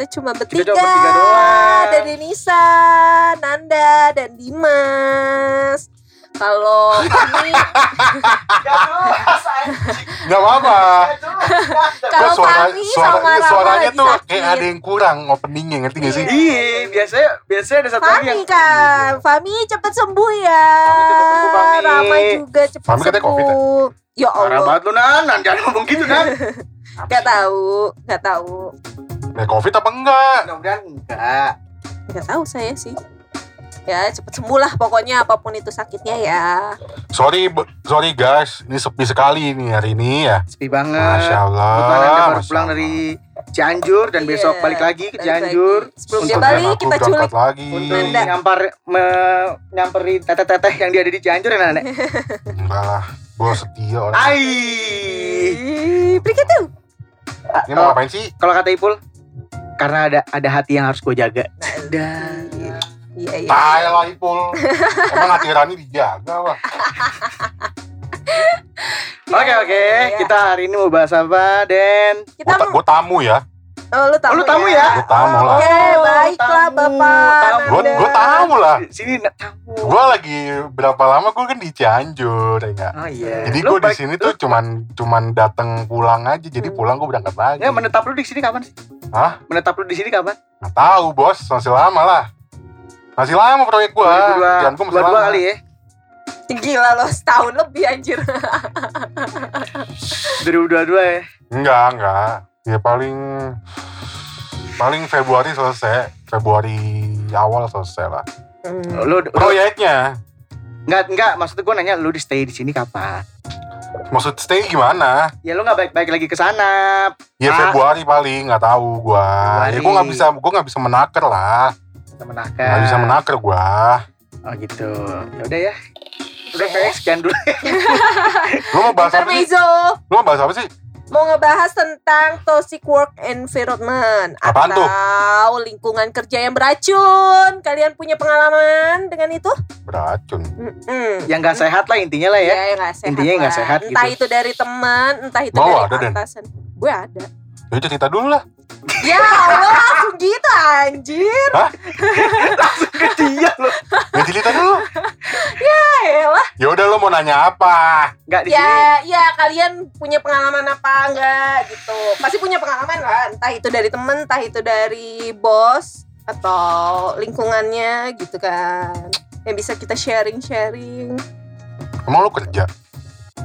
Kita cuma Kita bertiga. cuma bertiga doang. Dari Nisa, Nanda, dan Dimas. Kalau kami, Gak apa-apa. kalau kami suara, sama suaranya lagi tuh sakit. kayak ada yang kurang openingnya ngerti gak sih? Iya, biasanya biasanya ada satu lagi yang Fami kan, Fami cepet sembuh ya. Fami cepet sembuh, Fami. Rama juga cepet Fami katanya sembuh. COVID Ya Parah Allah, banget lu nan, nan jangan ngomong gitu nan. gak tahu, gak tahu, Nah, covid apa enggak? Mudah-mudahan enggak. gak tahu saya sih. Ya cepet sembuh lah pokoknya apa pun itu sakitnya ya. Sorry, sorry guys, ini sepi sekali nih hari ini ya. Sepi banget. Masya Allah. Kebetulan Anda baru pulang dari Cianjur dan Iya, besok balik lagi ke balik Cianjur. lagi. Sebelum dia balik kita culik. lagi. Untuk Nanda. nyampar me, nyamperin teteh-teteh yang dia ada di Cianjur ya Nanda. Enggak lah, gue setia orang. Ai. Ih, Begitu. Ini mau ngapain sih? Kalau kata Ipul, karena ada ada hati yang harus gue jaga. Dan Iya iya. Tai lah Ipul. Emang hati Rani dijaga lah. Oke oke, Iya. kita hari ini mau bahas apa, Den? Kita mau Gue tamu ya. Oh, lu tamu, Oh, lu tamu ya? Gue tamu lah. Oke, Oh, baiklah Bapak. tamu. Gue gue tamu lah. Sini nak tamu. Gue lagi berapa lama gue kan di Cianjur ya enggak? Oh iya. Jadi Lu gue di sini tuh cuman cuman datang pulang aja. Jadi Hmm. pulang gue berangkat lagi. Ya menetap lu di sini kapan sih? Hah? Menetap lu di sini kapan? Nggak tahu bos, masih lama lah. Masih lama proyek gua. 2002 Kerjaan gua masih 22 lama. kali ya. Gila lo setahun lebih anjir. 2022 ya. Enggak, enggak. Ya paling paling Februari selesai. Februari awal selesai lah. Hmm. Lu lu- Proyeknya. enggak enggak maksud gue nanya lu di stay di sini kapan? Maksud stay gimana? Ya lu nggak balik-balik lagi ke sana. Ya Ah. Februari paling, nggak tahu gua. Februari. Ya gua nggak bisa, gua nggak bisa menaker lah. Temenakan. Nggak bisa menaker gua. Oh gitu. Ya udah ya. Udah kayak sekian dulu. Lu mau bahas apa sih? Lu mau bahas apa sih? Mau ngebahas tentang toxic work environment Apaan tuh? atau lingkungan kerja yang beracun. Kalian punya pengalaman dengan itu? Beracun. Mm-mm. Yang nggak sehat lah intinya lah ya. Ya, yang nggak sehat. Intinya yang nggak lah. sehat Entah gitu. itu dari teman, entah itu Mau dari atasan. Gue ada. Ya cerita dulu lah. Ya Allah langsung gitu anjir. Ke dia lu. Ya cerita dulu. Elah. Ya udah lu mau nanya apa? Enggak di sini. Ya, ya kalian punya pengalaman apa enggak gitu. Pasti punya pengalaman kan? Entah itu dari temen, entah itu dari bos atau lingkungannya gitu kan. Yang bisa kita sharing-sharing. Emang lu kerja?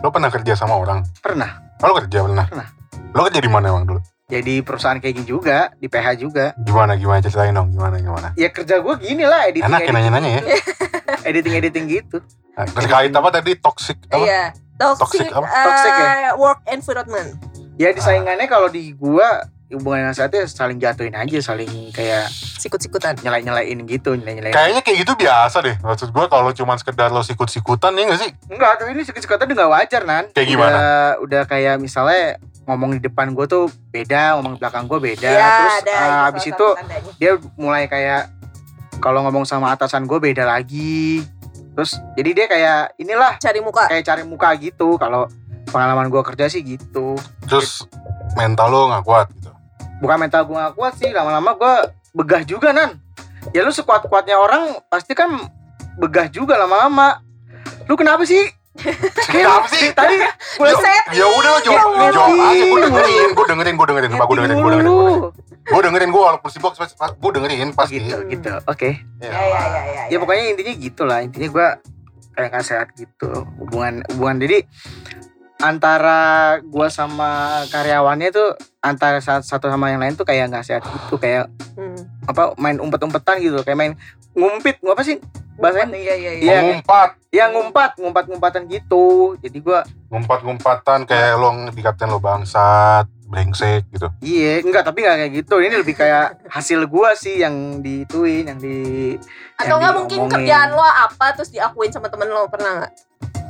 Lu pernah kerja sama orang? Pernah. Oh, lu kerja pernah? Pernah. Lu kerja di mana emang dulu? Jadi perusahaan kayak gini juga di PH juga. Gimana gimana ceritain dong gimana gimana? Ya kerja gue gini lah editing Enak ya editing, nanya-nanya ya. editing editing gitu. Nah, Terkait apa tadi toxic apa? Iya. Toxic, Toxic apa? eh, Toxic ya? work environment. Ya disaingannya kalau di gua hubungan yang sehatnya saling jatuhin aja, saling kayak Sikut-sikutan. nyelai-nyelain gitu, nyelai-nyelain. Kayaknya kayak gitu biasa deh. Maksud gua kalau cuma sekedar lo sikut-sikutan ya gak sih? Enggak, tapi ini sikit-sikitnya udah gak wajar, Nan. Kayak Udah- gimana? Udah, kayak misalnya ngomong di depan gua tuh beda, ngomong di belakang gua beda. Ya, Terus ada itu abis itu tandanya. dia mulai kayak kalau ngomong sama atasan gue beda lagi. Terus jadi dia kayak inilah cari muka. kayak cari muka gitu. Kalau pengalaman gua kerja sih gitu. Terus mental lo gak kuat gitu. bukan mental gue gak kuat sih lama-lama gue begah juga nan ya lu sekuat-kuatnya orang pasti kan begah juga lama-lama lu kenapa sih Kenapa sih? tadi gue Ya, Set. ya udah lo jawab, Ya jawab aja. Gue dengerin, gue dengerin, gue dengerin. Gue dengerin, gue dengerin. Gue dengerin, gue walaupun sibuk, gue dengerin pasti. gitu gitu oke Ya, Ya ya ya ya. ya pokoknya intinya gitu lah intinya gue kayak gak sehat gitu hubungan hubungan jadi antara gue sama karyawannya tuh antara sat- satu sama yang lain tuh kayak nggak sehat gitu kayak Hmm. Apa main umpet-umpetan gitu kayak main ngumpit apa sih bahasanya Iya iya iya. Iya. Ngumpat, ya ngumpat ngumpat-ngumpatan gitu jadi gue ngumpat-ngumpatan kayak lo dikatain lo bangsat, brengsek gitu. Iya, enggak, tapi enggak kayak gitu. Ini lebih kayak hasil gua sih yang dituin, yang di Atau yang nggak mungkin kerjaan lo apa terus diakuin sama temen lo pernah nggak?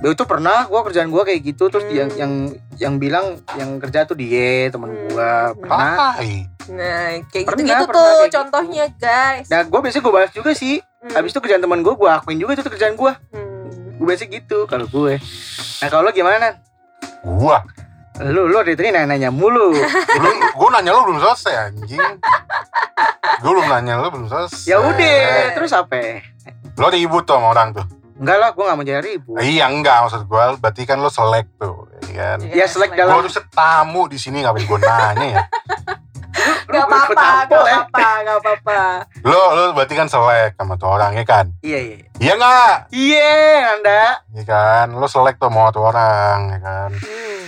Ya itu pernah gua kerjaan gua kayak gitu terus Hmm. yang yang yang bilang yang kerja tuh dia teman Hmm. gua pernah. Tai. Nah, kayak Pernah, gitu-gitu pernah tuh kayak gitu. contohnya, guys. Nah gua biasanya gua balas juga sih. Hmm. Habis itu kerjaan teman gua gua akuin juga itu tuh kerjaan gua. Hmm. Gue biasa gitu kalau gue. Nah kalau lo gimana? Gua. Lu lu dari tadi nanya-nanya mulu. Lu, gua nanya lu belum selesai anjing. Gua belum nanya lu belum selesai. ya udah, terus apa? Lo ribut tuh sama orang tuh. Enggak lah, gue gak mau jadi ribut. Eh, iya enggak maksud gua berarti kan lo selek tuh, ya kan. Ya, selek selek. dalam- Gua harusnya tamu di sini ngapain gua nanya ya. Gak apa-apa, gak apa-apa, gak apa-apa. Lo lo berarti kan selek sama tuh orang ya kan. Iya iya. Iya enggak? Iya, Anda. Iya kan, lo selek tuh sama tuh orang ya kan. Hmm.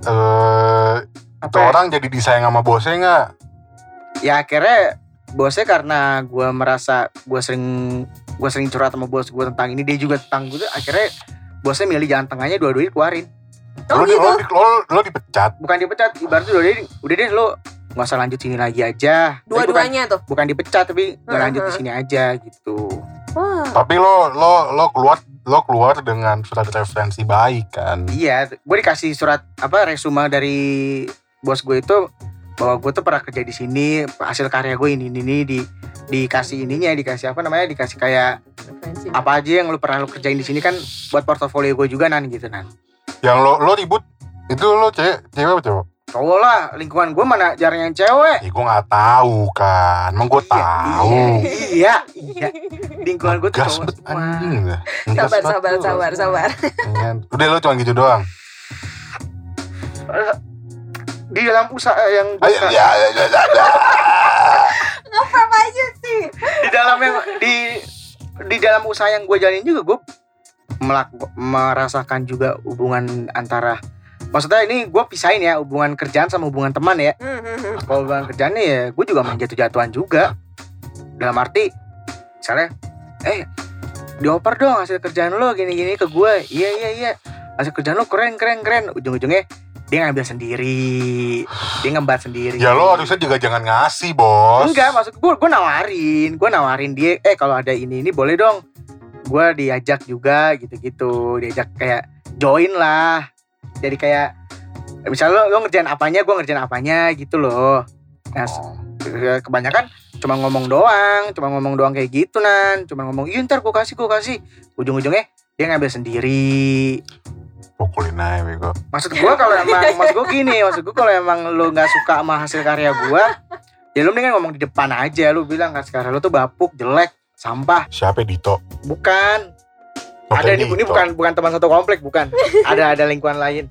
Eh, Apa? tuh ya? orang jadi disayang sama bosnya enggak? Ya akhirnya bosnya karena gue merasa gue sering gue sering curhat sama bos gue tentang ini dia juga tentang gue akhirnya bosnya milih jalan tengahnya dua-duanya keluarin Oh lo, gitu. lo, lo, lo dipecat. bukan dipecat ibaratnya dua-duanya udah deh lo nggak usah lanjut sini lagi aja Dua-duanya tuh. bukan dipecat tapi nggak lanjut di sini aja gitu Wah. Tapi lo lo lo keluar lo keluar dengan surat referensi baik kan. Iya, gue dikasih surat apa resume dari bos gue itu bahwa gue tuh pernah kerja di sini, hasil karya gue ini ini, ini di dikasih ininya, dikasih apa namanya, dikasih kayak Referensi. apa aja yang lu pernah lu kerjain di sini kan buat portofolio gue juga nan gitu nan. Yang lo lo ribut itu lo cewek cewek apa cowok? Cowok lah, lingkungan gue mana jarang yang cewek. Ya gue nggak tahu kan, emang gue tahu. Iya, iya. Lingkungan gue tuh cowok bet semua. anjing dah. Ngegas Sabar, sabar, sabar, sabar. Iya. Udah lo cuma gitu doang. Di dalam usaha yang gua Ayo, ya, ya, ya, ya, ya. Apa aja sih? di dalam yang di di dalam usaha yang gue jalanin juga gue melak- merasakan juga hubungan antara maksudnya ini gue pisahin ya hubungan kerjaan sama hubungan teman ya. Hmm, hmm, hmm. kalau hubungan kerjaannya ya gue juga main jatuh-jatuhan juga. Dalam arti misalnya eh dioper dong hasil kerjaan lo gini-gini ke gue iya iya iya. Hasil kerjaan lo keren keren keren. Ujung-ujungnya dia ngambil sendiri. Dia ngembat sendiri. Ya lo harusnya juga jangan ngasih bos. Enggak, maksud gue gue nawarin, gue nawarin dia, eh kalau ada ini ini boleh dong. Gue diajak juga gitu-gitu, diajak kayak join lah. Jadi kayak misalnya lo, lo ngerjain apanya, gue ngerjain apanya gitu loh. Nah, Oh. kebanyakan cuma ngomong doang, cuma ngomong doang kayak gitu nan, cuma ngomong iya ntar gue kasih gue kasih. Ujung-ujungnya dia ngambil sendiri. Pukulin aja bego. Maksud gue kalau emang, maksud gue gini, maksud gue kalau emang lo nggak suka sama hasil karya gue, ya lo mendingan ngomong di depan aja. Lo bilang hasil karya lo tuh bapuk, jelek, sampah. Siapa Dito? Bukan. Ada ini, ini bukan bukan teman satu komplek, bukan. ada ada lingkungan lain.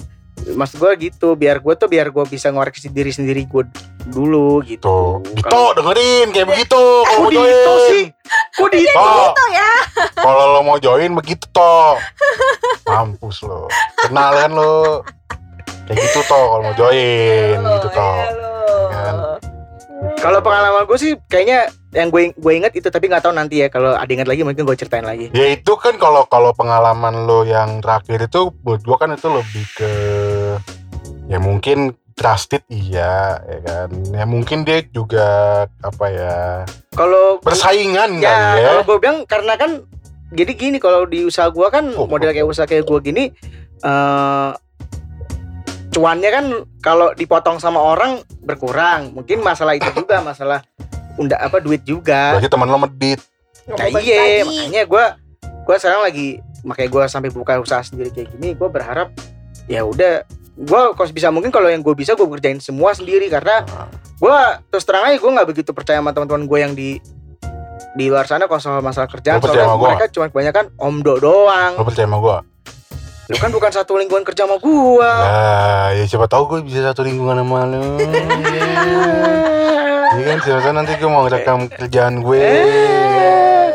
Maksud gue gitu, biar gue tuh biar gue bisa ngoreksi diri sendiri gue dulu gitu. Tuh, Dito dengerin kayak begitu. Kok Kalau mau Dito join. sih? Kok Dito? Toh, Itu ya. kalau lo mau join begitu toh. Mampus lo. Kenal kan lo. Kayak gitu toh kalau mau join Iya, gitu toh. Kan. Kalau pengalaman gue sih kayaknya yang gue gue inget itu tapi nggak tahu nanti ya kalau ada ingat lagi mungkin gue ceritain lagi. Ya itu kan kalau kalau pengalaman lo yang terakhir itu buat gua kan itu lebih ke ya mungkin trusted iya ya kan. Ya mungkin dia juga apa ya Kalau bersaingan ya, kali ya. kalau gue bilang karena kan jadi gini kalau di usaha gua kan Oh, model kayak usaha kayak gua gini eh cuannya kan kalau dipotong sama orang berkurang mungkin masalah itu juga masalah unda apa duit juga Berarti teman lo medit. Nah, iya lagi. makanya gua gua sekarang lagi makanya gua sampai buka usaha sendiri kayak gini gua berharap ya udah gua kalau bisa mungkin kalau yang gue bisa gue kerjain semua sendiri karena Nah, gua terus terang aja gue nggak begitu percaya sama teman-teman gue yang di di luar sana kalau soal masalah kerjaan soalnya sama gua mereka cuma kebanyakan omdo doang lo percaya sama gua? Lu kan bukan satu lingkungan kerja sama gua Nah, ya siapa tahu gue bisa satu lingkungan sama lo. Iya kan siapa tahu nanti gue mau ngerekam kerjaan gue. Eh,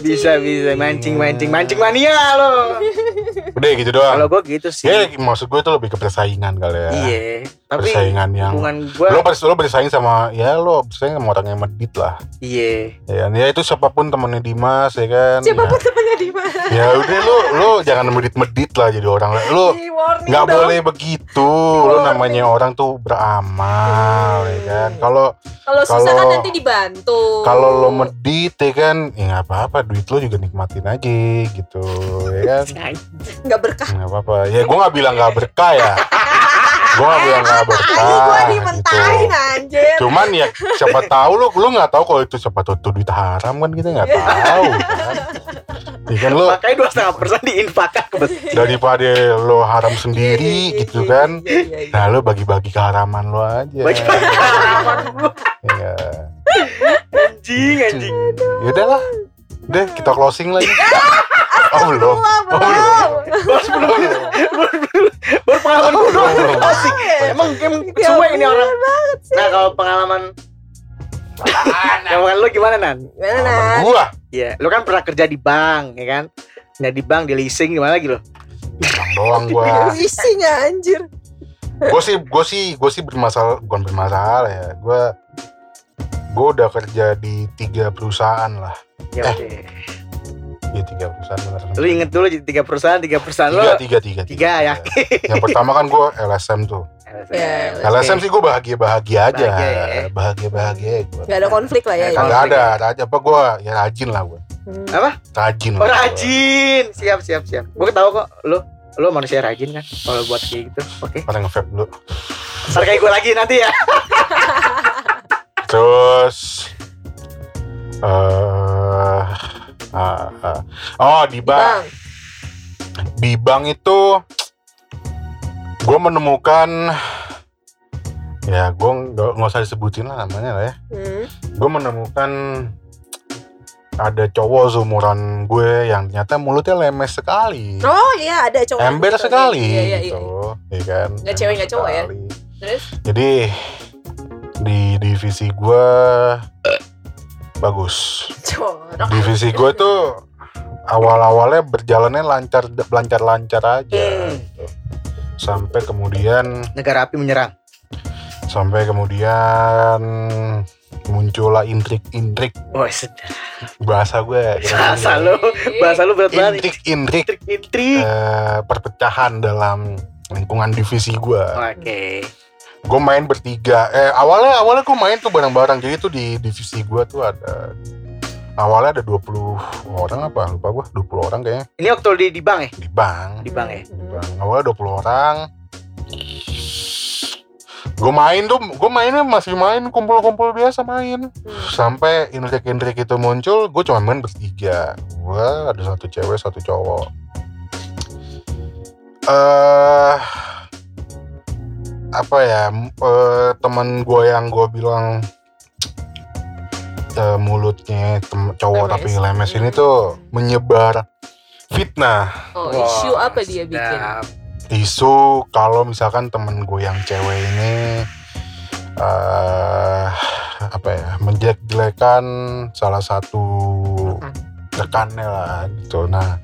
bisa bisa mancing mancing mancing mania lo Udah gitu doang. kalau gue gitu sih Ya maksud gue itu lebih ke persaingan kali ya. iya tapi Persaingan yang hubungan gue lo pers- lo bersaing sama ya lo bersaing sama orang yang medit lah. Iya. Ya kan? ya itu siapa pun temennya Dimas ya kan? Siapa pun ya. temannya di mana? ya udah lu lu jangan medit-medit lah jadi orang warning nggak boleh begitu. Lu namanya orang tuh beramal ya kan? Kalau Kalau susah kan nanti dibantu. kalau lo medit ya kan? Ya nggak apa-apa duit lo juga nikmatin aja gitu ya kan? Nggak berkah. nggak apa-apa. Ya gue nggak bilang nggak berkah ya gue nggak bilang nggak berkah Tadi gua gitu anjir. cuman ya siapa tahu lo lo nggak tahu kalau itu siapa tahu itu duit haram kan kita nggak tahu kan ya kan lo Makanya dua setengah persen diinfakkan ke masjid. daripada lo haram sendiri Iya, gitu iya, kan iya, iya, iya. nah lo bagi-bagi keharaman lo aja Bagi harapan gua. Iya. Anjing, anjing. ya udahlah deh kita closing lagi oh belum oh belum belum. Baru sebelum baru pengalaman gue doang. belum. Asik. Emang game Ya semua ini ampun, orang. Nah, kalau pengalaman Pengalaman lu gimana, Nan? Gimana Nan? gua Iya, lu kan pernah kerja di bank, ya kan? Nah, di bank di leasing gimana lagi lo? Doang gua Leasing anjir. gue sih gue sih gue sih bermasalah bukan bermasalah ya gue gue udah kerja di tiga perusahaan lah Ya, Eh. oke. Iya tiga perusahaan bener Lu inget dulu jadi tiga perusahaan, tiga perusahaan tiga, lo. tiga tiga Tiga, ya. yang pertama kan gue LSM tuh Ya, LSM sih gue bahagia bahagia aja Bahagia ya. bahagia gue Gak ada konflik lah ya. Nggak kagak ini. ada ada apa gue ya rajin lah gue Hmm. Apa? rajin Oh, lah gua. rajin. Siap, siap, siap. Gue tahu kok lu lu manusia rajin kan kalau buat kayak gitu. Oke. pada nge dulu Ntar kayak gue lagi nanti ya. terus eh ah, ah. oh di bank di bank itu gue menemukan ya gue nggak usah disebutin lah namanya lah ya hmm. gue menemukan ada cowok seumuran gue yang ternyata mulutnya lemes sekali Oh iya ada cowok. ember sekali Iya iya iya. gitu ya kan Nggak cewek, nggak cowok ya? Terus jadi di divisi gue bagus divisi gue tuh awal-awalnya berjalannya lancar lancar-lancar aja Hmm. gitu. sampai kemudian Negara api menyerang. sampai kemudian muncullah intrik-intrik Oh, sedap. bahasa gue Bahasa lu, bahasa lu berat banget. intrik-intrik Intrik-intrik. eh, perpecahan dalam lingkungan divisi gue Oke. Gue main bertiga. Eh awalnya awalnya gue main tuh bareng-bareng. Jadi tuh di divisi gue tuh ada awalnya ada 20 orang apa? Lupa gue 20 orang kayaknya. Ini waktu di di bank ya? di bank. Di bank ya. Di bank. awalnya 20 orang. Gue main tuh gue mainnya masih main kumpul-kumpul biasa main. Hmm. sampai intrik-intrik itu muncul gue cuma main bertiga. Gue ada satu cewek satu cowok. Eh apa ya m- eh, teman gue yang gue bilang eh, mulutnya tem- cowok Lemes. tapi lemes. ini tuh menyebar fitnah. Oh Wah, isu apa dia bikin? isu kalau misalkan temen gue yang cewek ini eh apa ya menjelek-jelekan salah satu rekannya lah gitu. Nah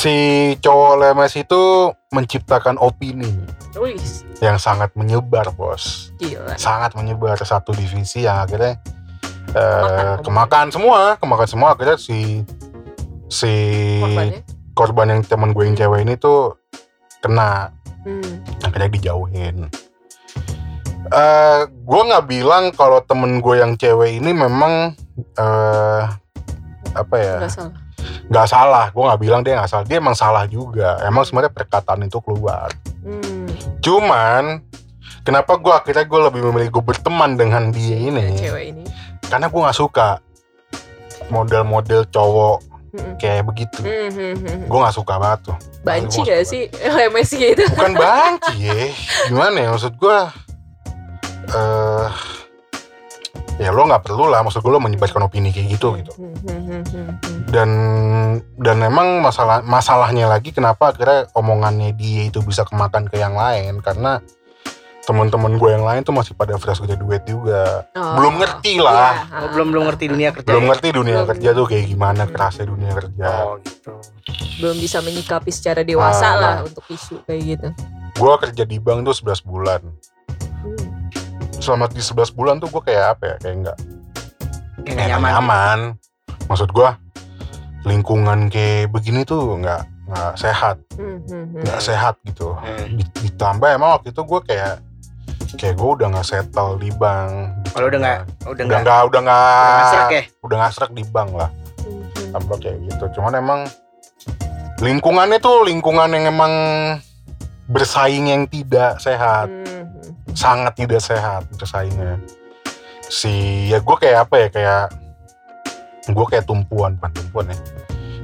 si cowok lemes itu menciptakan opini Wih, yang sangat menyebar bos gila. sangat menyebar satu divisi yang akhirnya eh, Kemakan, kemakan semua kemakan semua akhirnya si si Korbannya. korban yang temen gue yang cewek ini tuh kena Hmm. akhirnya dijauhin eh gue nggak bilang kalau temen gue yang cewek ini memang eh apa ya Nggak salah. Nggak salah gue nggak bilang dia nggak salah dia emang salah juga emang sebenarnya perkataan itu keluar Hmm. cuman kenapa gue akhirnya gue lebih memilih gue berteman dengan dia ini Cewek ini. karena gue nggak suka model-model cowok Hmm. kayak begitu Hmm, hmm, hmm. gue nggak suka banget tuh Banci Gua gak sih? Lemes gitu. bukan banci ya gimana ya maksud gue eh ya lo nggak perlu lah maksud gue lo menyebarkan opini kayak gitu gitu Hmm, hmm, hmm, hmm, hmm. dan dan emang masalah masalahnya lagi kenapa akhirnya omongannya dia itu bisa kemakan ke yang lain karena teman-teman gue yang lain tuh masih pada fresh graduate juga Oh. belum ngerti lah Iya, Oh, belum belum ngerti dunia kerja. belum ya? ngerti dunia Belum. kerja tuh kayak gimana kerasnya dunia kerja Oh, gitu. belum bisa menyikapi secara dewasa Ah. lah untuk isu kayak gitu. gue kerja di bank tuh 11 bulan Hmm. Selama di 11 bulan tuh gue kayak apa ya kayak enggak Kayak nggak nyaman. nyaman. Maksud gua lingkungan kayak begini tuh nggak nggak sehat Hmm, hmm, hmm. nggak sehat gitu Hmm. Di- ditambah emang waktu itu gue kayak kayak gue udah nggak settle di bank Kalau udah nggak udah udah nggak nggak udah nggak udah nggak serak ya. udah nggak serak di bank lah Hmm, hmm. tambah kayak gitu cuman emang lingkungannya tuh lingkungan yang emang bersaing yang tidak sehat hmm. Sangat tidak sehat bersaingnya si ya gue kayak apa ya kayak gue kayak tumpuan bukan tumpuan ya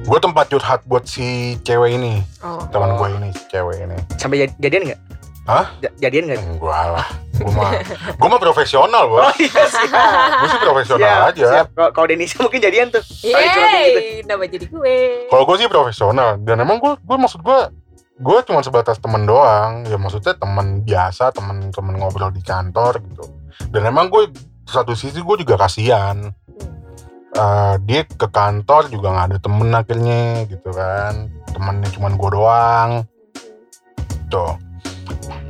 gue tempat curhat buat si cewek ini Oh. teman Oh. gue ini si cewek ini Sampai jad- jadian nggak? Hah? Ja- Jadian nggak? enggak lah gue mah gue mah profesional Oh bos iya siap. gue sih profesional Siap, aja siap. Kalau- Kalau Denisa mungkin jadian tuh. Kayak gitu. Yeay, kenapa jadi gue? Kalau gue sih profesional dan emang gue gue maksud gue gue cuma sebatas temen doang. Ya maksudnya temen biasa temen temen ngobrol di kantor gitu. Dan emang gue satu sisi gue juga kasihan. Eh, dia ke kantor juga nggak ada temen akhirnya gitu kan. Temennya cuma gue doang. Tuh.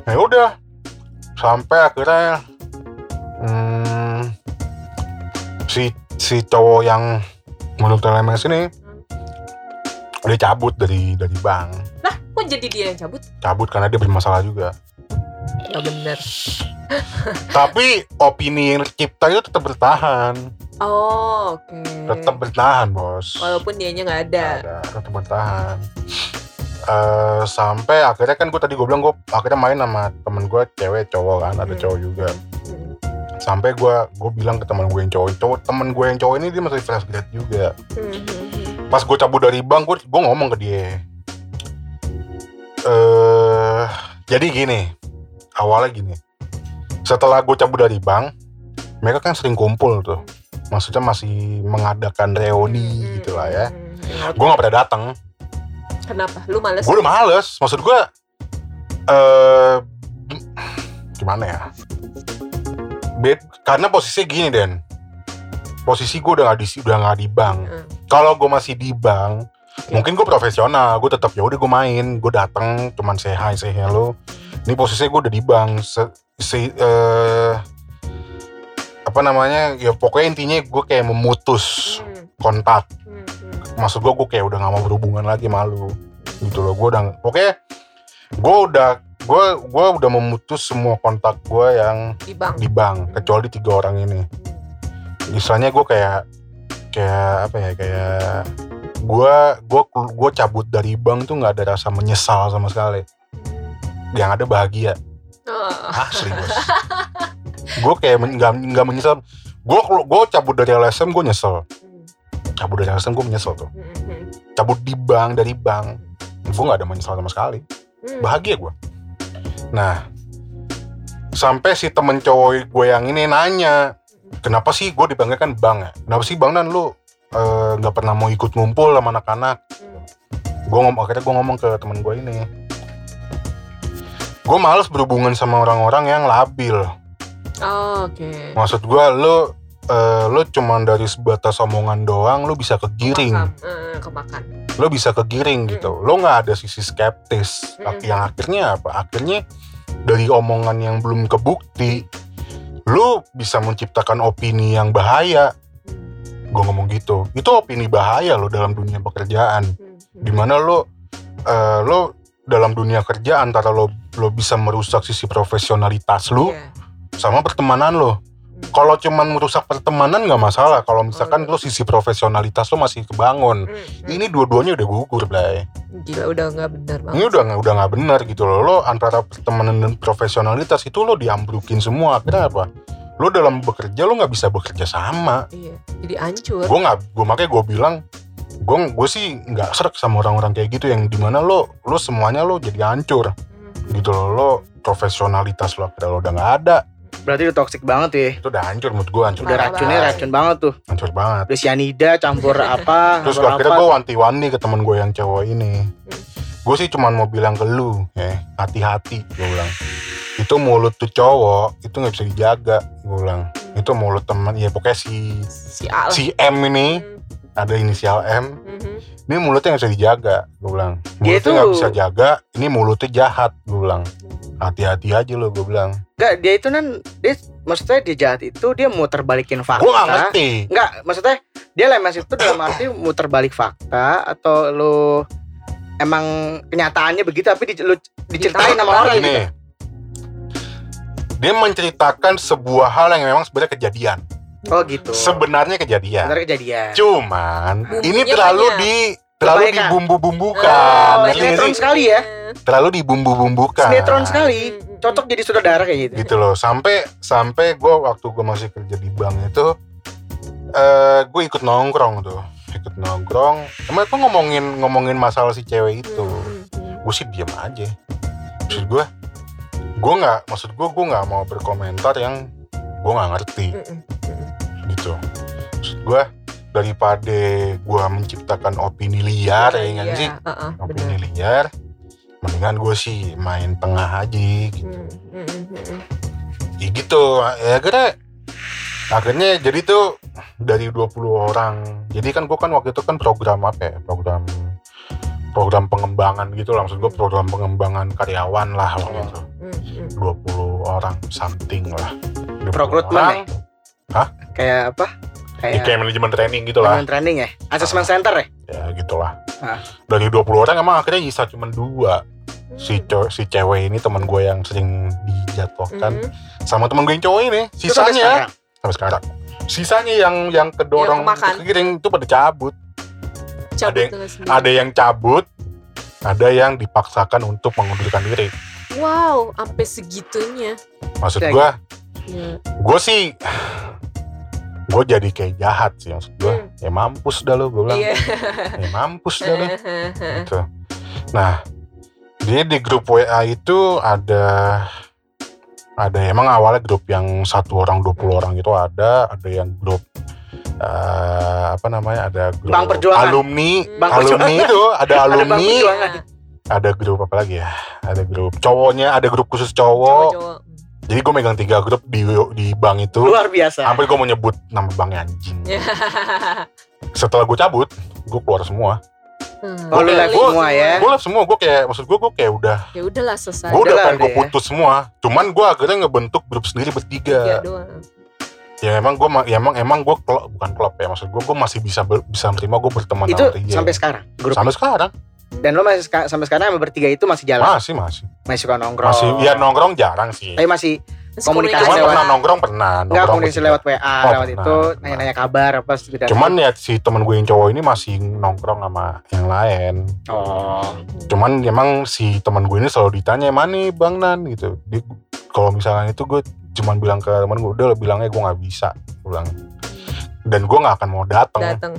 Ya udah. Sampai akhirnya hmm, si si cowok yang menurut LMS ini dia cabut dari dari bank kok jadi dia yang cabut? cabut karena dia bermasalah juga Ya bener. tapi opini yang tercipta itu tetap bertahan Oh, oke. tetap bertahan bos Walaupun dianya nggak ada. ada tetap bertahan Eh, sampai akhirnya kan gue tadi gue bilang gue akhirnya main sama temen gue cewek cowok kan ada Hmm. cowok juga Hmm, sampai gue gue bilang ke teman gue yang cowok cowok temen gue yang cowok ini dia masih fresh grade juga hmm, hmm, hmm. pas gue cabut dari bank gue gue ngomong ke dia eh jadi gini awalnya gini setelah gue cabut dari bank mereka kan sering kumpul tuh maksudnya masih mengadakan reuni Hmm, gitu lah ya hmm, hmm. gue nggak pernah datang Kenapa? Lu males? gue udah males maksud gue eh gimana ya Bed, karena posisinya gini Den posisi gue udah nggak di udah nggak di bank Hmm. kalau gue masih di bank mungkin gue profesional gue tetap ya udah gue main gue datang cuman say hi say hello. Ini posisinya gue udah di bank Se, si eh, apa namanya ya pokoknya intinya gue kayak memutus Hmm, kontak. Hmm, hmm. maksud gue gue kayak udah gak mau berhubungan lagi malu gitu loh. Gue udah pokoknya gue udah gue gue udah memutus semua kontak gue yang Di bank. di bank kecuali tiga orang ini. Misalnya gue kayak kayak apa ya kayak gue gue gue cabut dari bank tuh nggak ada rasa menyesal sama sekali. Yang ada bahagia. Oh. asli bos gue kayak men- nggak nggak menyesal. Gue gue cabut dari LSM gue nyesel. Cabut dari LSM gue menyesal tuh. Hmm, hmm. cabut di bank dari bank gue nggak ada menyesal sama sekali. Hmm. bahagia gue nah sampai si temen cowok gue yang ini nanya kenapa sih gue dipanggilkan bang ya? Kenapa sih bang dan lu eh, nggak pernah mau ikut ngumpul sama anak-anak. Hmm. gue ngomong akhirnya gue ngomong ke temen gue ini. Gue males berhubungan sama orang-orang yang labil. Oh, Oke. maksud gue lu eh, lu cuman dari sebatas omongan doang lu bisa kegiring. Kemakan. lo bisa kegiring gitu. Lo nggak ada sisi skeptis. Mm-mm. yang akhirnya apa? Akhirnya dari omongan yang belum kebukti lo bisa menciptakan opini yang bahaya. Hmm, gue ngomong gitu. Itu opini bahaya lo dalam dunia pekerjaan. Hmm, di mana lo eh, lo dalam dunia kerja antara lo lo bisa merusak sisi profesionalitas lo Iya. sama pertemanan lo. Hmm. kalau cuman merusak pertemanan nggak masalah. Kalau misalkan Oh, lo sisi profesionalitas lo masih kebangun. Hmm. ini dua-duanya udah gugur Blay. Gila udah nggak benar banget. ini udah nggak udah nggak benar gitu loh. Lo antara pertemanan dan profesionalitas itu lo diambrukin semua. Akhirnya apa lo dalam bekerja lo nggak bisa bekerja sama Iya. Jadi hancur. gue nggak gue makanya gue bilang gue gue sih nggak serak sama orang-orang kayak gitu yang di mana lo lo semuanya lo jadi hancur Hmm. gitu loh lo profesionalitas lo akhirnya lo udah nggak ada Berarti udah toxic banget ya. itu udah hancur menurut gue hancur Udah racunnya racun banget tuh. hancur banget Udah cyanida campur apa? terus campur akhirnya gue wanti-wanti ke temen gue yang cowok ini gue sih cuman mau bilang ke lu ya hati-hati gue bilang itu mulut tuh cowok itu nggak bisa dijaga gue bilang itu mulut teman ya pokoknya si Si Al. si M ini Hmm, ada inisial M hmm, ini mulutnya nggak bisa dijaga gue bilang mulutnya nggak bisa jaga ini mulutnya jahat gue bilang hati-hati aja lo gue bilang Enggak, dia itu kan dia maksudnya dia jahat itu dia muter balikin fakta. Gue gak ngerti. Enggak, maksudnya dia lemes itu dalam arti muter balik fakta atau lu emang kenyataannya begitu tapi di, lu diceritain sama Ditambah orang Ini gitu. Dia menceritakan sebuah hal yang memang sebenarnya kejadian. Oh gitu. Sebenarnya kejadian. Sebenarnya kejadian. Cuman Bumbunya ini terlalu banyak. di terlalu dibumbu-bumbukan. Oh, sinetron sekali ya. Terlalu dibumbu-bumbukan. Sinetron sekali. Hmm, hmm, Cocok jadi saudara kayak gitu. gitu loh sampai sampai gue waktu gue masih kerja di bank itu eh gue ikut nongkrong tuh ikut nongkrong emang gue ngomongin ngomongin masalah si cewek itu Hmm, hmm, gue sih diem aja maksud gue gue nggak maksud gue gue nggak mau berkomentar yang gue nggak ngerti. Gitu. Maksud gue daripada gue menciptakan opini liar ya Iya, nggak sih? heeh, opini benar. liar mendingan gue sih main tengah aja gitu. Hmm. ya gitu ya akhirnya akhirnya jadi tuh dari 20 orang jadi kan gue kan waktu itu kan program apa ya program program pengembangan gitu lah maksud gue program pengembangan karyawan lah waktu itu Hmm, hmm. 20 orang something lah 20 Rekrutmen orang, Kayak apa? ya, Kayak kayak manajemen training gitu lah Training training ya. Assessment center ya. ya gitulah Ah. dari 20 orang emang akhirnya bisa cuma dua si Hmm. cow- si cewek ini teman gue yang sering dijatuhkan Hmm. sama teman gue yang cowok ini Itu sampai sisanya sekarang. sampai sekarang. Sisanya yang yang kedorong Yang ke itu pada cabut. Cabut Ada yang-. Ada yang cabut, ada yang dipaksakan untuk mengundurkan diri. Wow, sampai segitunya. Maksud gua, Ya. gua sih gue jadi kayak jahat sih maksud gua. Hmm. Ya mampus dah lo gue bilang. Iya. Ya mampus dah lo. gitu. Nah, dia di grup WA itu ada ada emang awalnya grup yang satu orang 20 orang itu ada, ada yang grup eh, apa namanya? Ada grup Bank Perjuangan. alumni, Bank alumni Perjuangan. itu ada Ada alumni, Perjuangan. ada grup apa lagi ya? Ada grup cowoknya, ada grup khusus cowok. Cowok-cowok. Jadi gue megang tiga grup di di bank itu. Luar biasa. Sampai gue mau nyebut nama banknya anjing. Ya. Setelah gue cabut, gue keluar semua. Hmm. Oh, lu live semua ya? Gue live semua, gue kayak maksud gue gue kayak udah Ya udahlah selesai. gue udah pengen gue udah ya. putus semua cuman gue akhirnya ngebentuk grup sendiri Tiga bertiga doang. Ya emang gue ya emang emang gue klop bukan klop ya maksud gue gue masih bisa ber- bisa menerima gue berteman Itu sama dia sampai sekarang. Grup. sampai sekarang Dan lo masih sampai sekarang sama bertiga itu masih jalan. masih masih Masih suka nongkrong. masih ya nongkrong jarang sih Tapi masih Terus Komunikasi cuman lewat- pernah nongkrong pernah enggak nongkrong komunikasi bertiga. lewat WA, Oh, lewat pernah, itu nanya-nanya kabar apa sekedar. cuman ya si temen gue yang cowok ini masih nongkrong sama yang lain oh. cuman emang si teman gue ini selalu ditanya mana nih bang Nan gitu Dia- kalau misalnya itu gue cuman bilang ke teman gue udah lo bilangnya gue nggak bisa gue bilang dan gue nggak akan mau datang datang.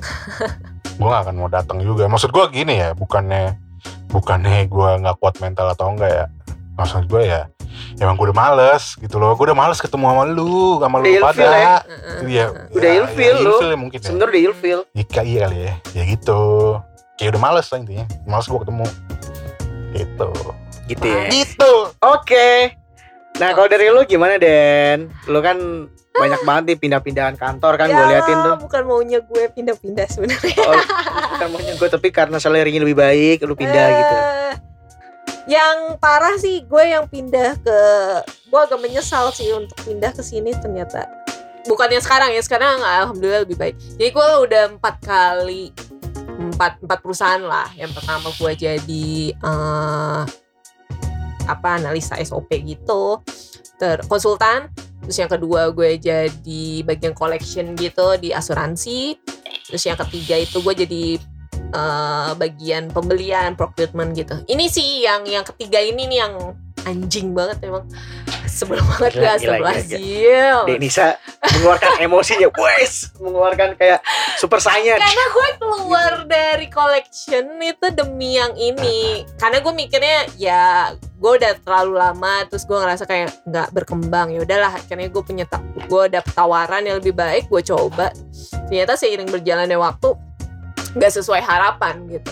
gue gak akan mau datang juga maksud gue gini ya bukannya bukannya gue nggak kuat mental atau enggak ya maksud gue ya emang gue udah males gitu loh gue udah males ketemu sama lu sama lu Udah ilfil pada ya? Iya, Udah ya, ilfil ya, lu. ilfil ya mungkin ya. Sebenarnya udah ilfil. Iya, iya kali ya ya gitu kayak udah males lah intinya males gue ketemu gitu Gitu ya. gitu Oke. Nah, kalau dari lu gimana, Den? Lu kan banyak banget nih pindah-pindahan kantor kan gue liatin tuh. Ya, bukan maunya gue pindah-pindah sebenarnya. Oh, kan maunya gue tapi karena salary-nya lebih baik, lu pindah gitu. Eh, Yang parah sih gue yang pindah ke gue agak menyesal sih untuk pindah ke sini ternyata. Bukan yang sekarang ya, sekarang alhamdulillah lebih baik. Jadi gue udah empat kali empat empat perusahaan lah. Yang pertama gue jadi eh, apa analisa SOP gitu, ter konsultan. Terus yang kedua gue jadi bagian collection gitu di asuransi. Terus yang ketiga itu gue jadi eh, bagian pembelian procurement gitu. Ini sih yang yang ketiga ini nih yang anjing banget emang sebelum banget Gila, gak Brazil. Denisa mengeluarkan emosinya, wes, mengeluarkan kayak super saiyan. Karena gue keluar dari collection itu demi yang ini. Karena gue mikirnya ya gue udah terlalu lama terus gue ngerasa kayak nggak berkembang ya udahlah akhirnya gue punya gue dapet tawaran yang lebih baik gue coba ternyata seiring berjalannya waktu nggak sesuai harapan gitu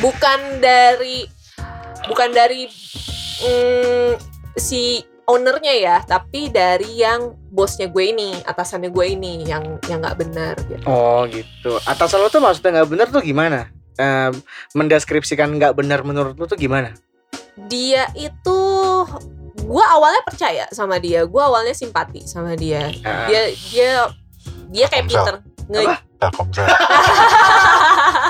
bukan dari bukan dari mm, si ownernya ya tapi dari yang bosnya gue ini atasannya gue ini yang yang nggak benar gitu Oh gitu. Atas lo tuh maksudnya nggak bener tuh gimana? Eh, mendeskripsikan nggak benar menurut lu tuh gimana? dia itu gue awalnya percaya sama dia gue awalnya simpati sama dia Ah. dia dia dia kayak pinter nge Apa? Telkomsel.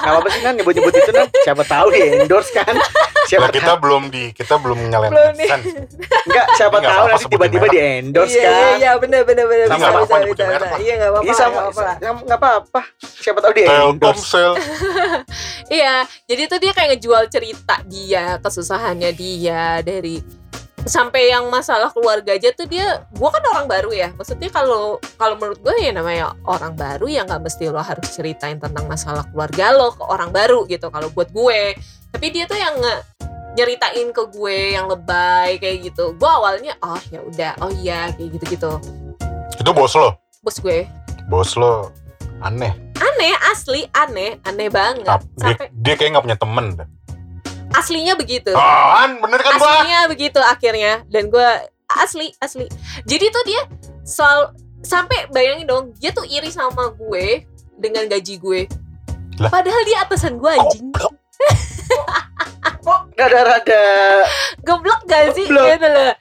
Gak apa-apa sih kan nyebut-nyebut itu kan siapa tahu di endorse kan. Siapa Lah kita tahu. belum di kita belum nyalain Belum nih. AdSense. Enggak, siapa tahu apa-apa nanti tiba-tiba di endorse iya, kan. iya iya bener bener Sama bisa apa-apa bisa bisa, iya nggak apa-apa Iya sama nggak apa-apa. Siapa tahu di endorse. Telkomsel. Iya, jadi tuh dia kayak ngejual cerita dia, kesusahannya dia dari sampai yang masalah keluarga aja tuh dia gua kan orang baru ya. Maksudnya kalau kalau menurut gue ya namanya orang baru ya nggak mesti lo harus ceritain tentang masalah keluarga lo ke orang baru gitu kalau buat gue. Tapi dia tuh yang nyeritain ke gue yang lebay kayak gitu. Gue awalnya oh ya udah. Oh iya kayak gitu gitu Itu bos lo. bos gue. Bos lo aneh. aneh asli aneh. Aneh banget. Dia, sampai dia kayak nggak punya temen. Aslinya begitu Apaan? Bener kan gua? aslinya begitu akhirnya dan gue asli asli jadi tuh dia selalu sampai bayangin dong dia tuh iri sama gue dengan gaji gue Lah? padahal dia atasan gue anjing Goblok. Rada-rada goblok gak sih Goblok. gitu loh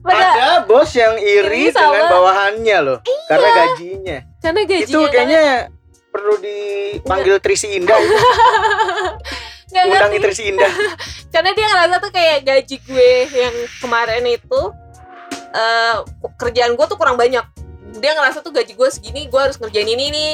padahal ada bos yang iri Iri sama- dengan bawahannya loh. Karena gajinya. karena gajinya Itu kayaknya perlu dipanggil Trisi Indah itu. nggak Undang ngerti Trisi Indah. karena dia ngerasa tuh kayak gaji gue yang kemarin itu eh kerjaan gue tuh kurang banyak dia ngerasa tuh gaji gue segini gue harus ngerjain ini nih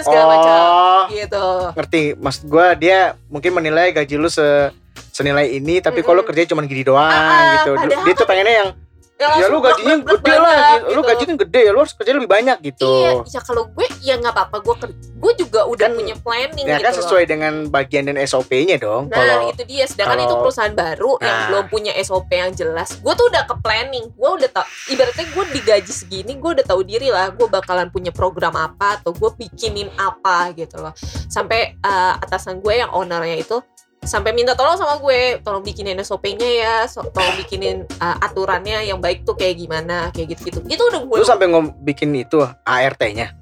segala macam Oh, gitu ngerti. Maksud gua dia mungkin menilai gaji lu se senilai ini tapi kalau Mm-mm. kerjanya cuma gini doang Ah, gitu. padahal Dia tuh pengennya yang Ya, ya lu gajinya gede blek lah, gitu. lu gajinya gede ya lu harus kerja lebih banyak gitu. Iya, ya kalau gue ya nggak apa-apa gue gue juga udah Kan- punya planning Ya gitu kan loh. sesuai dengan bagian dan SOP-nya dong. Nah Kalau itu dia, sedangkan kalau- itu perusahaan baru yang Nah. belum punya SOP yang jelas. Gue tuh udah ke planning, gue udah tau. Ibaratnya gue digaji segini, gue udah tahu diri lah. Gue bakalan punya program apa atau gue bikinin apa gitu loh. Sampai eh, atasan gue yang ownernya itu sampai minta tolong sama gue, tolong bikinin SOP-nya ya, so- tolong bikinin eh, aturannya yang baik tuh kayak gimana, kayak gitu-gitu. Itu udah gue. lu sampai ngom bikin itu ART-nya.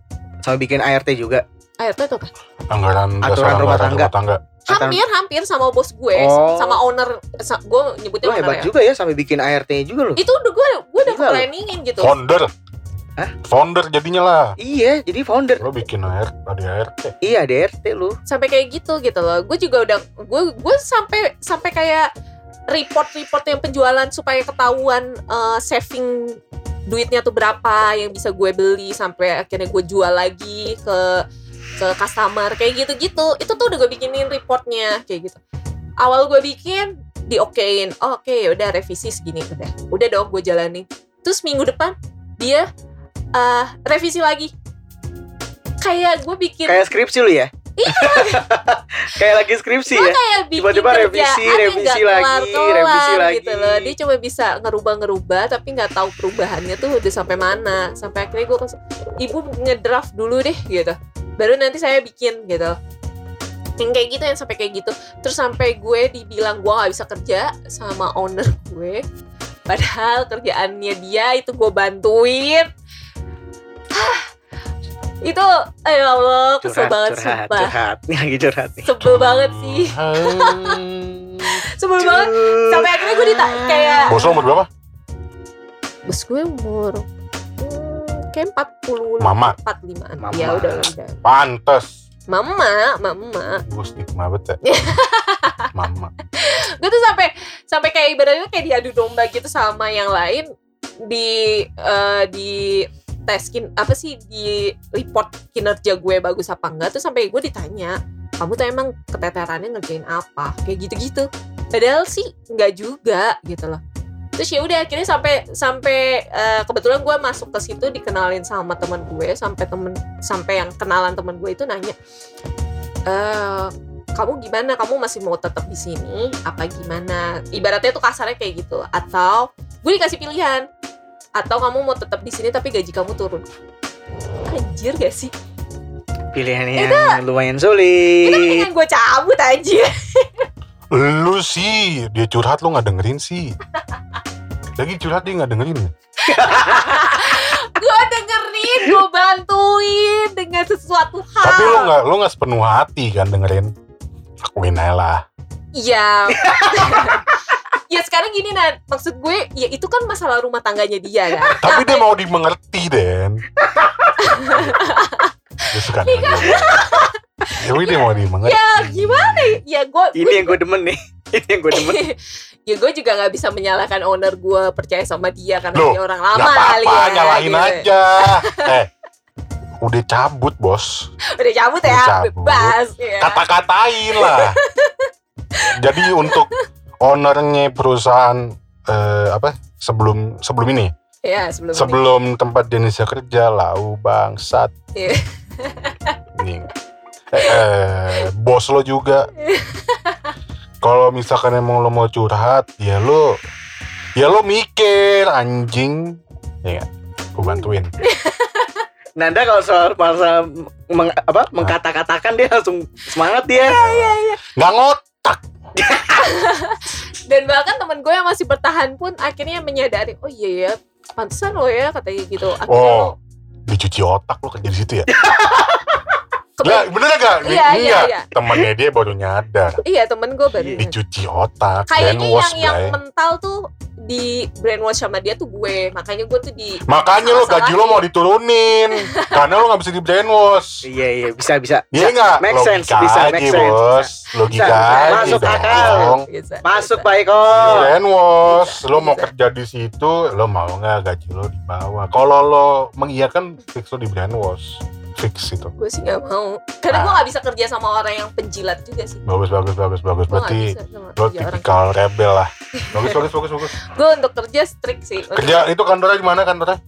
Sampai bikin ART juga. ART tuh apa? Anggaran Aturan rumah tangga. rumah tangga. Hampir hampir sama bos gue, Oh. sama owner, sa- gue nyebutnya Lu owner hebat ya. juga ya sampai bikin ART-nya juga lu. Itu udah gue gue udah planningin gitu. Founder. Hah? Founder jadinya lah. Iya, jadi founder. Lo bikin AR, ada ART. Iya, ART lu. sampai kayak gitu gitu loh gue juga udah gue gue sampai sampai kayak report report yang penjualan supaya ketahuan eh, saving duitnya tuh berapa yang bisa gue beli sampai akhirnya gue jual lagi ke ke customer kayak gitu gitu itu tuh udah gue bikinin reportnya kayak gitu awal gue bikin diokein oh, oke udah revisi segini udah udah dong gue jalani terus minggu depan dia eh, revisi lagi kayak gue bikin Kayak skripsi lu ya? Iya. Kayak lagi skripsi ya? kayak Tiba-tiba revisi, revisi lagi, kelar-kelar revisi lagi. gitu loh dia cuma bisa ngerubah-ngerubah tapi nggak tahu perubahannya tuh udah sampai mana sampai akhirnya gue ibu ngedraft dulu deh gitu baru nanti saya bikin gitu yang kayak gitu yang sampai kayak gitu terus sampai gue dibilang gue nggak bisa kerja sama owner gue padahal kerjaannya dia itu gue bantuin Hah, itu ayo Allah kesel banget curhat, sumpah curhat. Ini lagi curhat nih. sebel banget sih sebel banget sampai akhirnya gue ditanya kayak Bos umur berapa? bos gue umur kayak 40 Mama. 45 Mama. ya udah udah Pantes. mama mama Gue stigma banget ya. Mama. gue tuh sampai sampai kayak ibaratnya kayak diadu domba gitu sama yang lain di eh, di teskin apa sih di report kinerja gue bagus apa enggak tuh sampai gue ditanya kamu tuh emang keteterannya ngerjain apa? Kayak gitu-gitu. Padahal sih nggak juga gitu loh. Terus ya udah akhirnya sampai sampai eh, kebetulan gue masuk ke situ dikenalin sama teman gue sampai temen sampai yang kenalan teman gue itu nanya eh kamu gimana? Kamu masih mau tetap di sini? Apa gimana? Ibaratnya tuh kasarnya kayak gitu. Atau gue dikasih pilihan atau kamu mau tetap di sini tapi gaji kamu turun anjir gak sih Pilihan yang lumayan itu sulit. pengen gue cabut aja Lu sih, dia curhat lu nggak dengerin sih. Lagi curhat dia nggak dengerin. gue dengerin gue bantuin dengan sesuatu hal Tapi lu nggak lu nggak sepenuh hati kan dengerin. Lakuin aja lah. Iya. ya sekarang gini nah maksud gue ya itu kan masalah rumah tangganya dia kan Tapi dia mau dimengerti, Den. dia suka Iya. nanya. Tapi dia mau dimengerti. ya gimana ya? ya gue Ini yang gue demen nih. Ini yang gue demen. ya gue juga nggak bisa menyalahkan owner gue percaya sama dia karena Loh, dia orang Gak lama kali ya nyalahin gitu. aja. Eh, udah cabut, bos. udah cabut ya Udah cabut. bebas ya. Kata-katain lah. Jadi untuk ownernya perusahaan eh, apa? Sebelum sebelum ini? Ya sebelum, ini. sebelum tempat Denisa kerja lau bangsat. Iya. ini. Eh, eh, bos lo juga. Kalau misalkan emang lo mau curhat ya lo ya lo mikir anjing. Ya gue bantuin. Nanda kalau soal masalah meng, apa mengkata-katakan dia langsung semangat dia. nggak ngotak dan bahkan temen gue yang masih bertahan pun akhirnya menyadari oh iya ya pantesan lo ya katanya gitu akhirnya lo oh dicuci otak lo kerja di situ ya Lah, bener gak? Iya, iya, iya. Temennya dia baru nyadar. iya temen gue baru Dicuci otak. kayaknya yang yang mental tuh di brainwash sama dia tuh gue makanya gue tuh di Makanya lo gaji lo mau diturunin. karena lo gak bisa di brainwash. Iya iya bisa bisa. Iya enggak? Make Logika sense, bisa, make sense, bos. Logika Bisa, Masuk dong. akal. Bisa, Masuk bisa. Pak Eko. Di brainwash. Bisa, Lo mau bisa. kerja di situ, lo mau nggak gaji lo di bawah. Kalau lo mengiyakan, fix lo di brainwash. Fix itu. gue sih gak mau karena Ah. gue gak bisa kerja sama orang yang penjilat juga sih Bagus, bagus, bagus, bagus. gak Berarti lo tipikal rebel lah. Bagus, bagus, bagus, bagus. gue untuk kerja strict sih Untuk- Kerja itu kantornya di mana kantornya?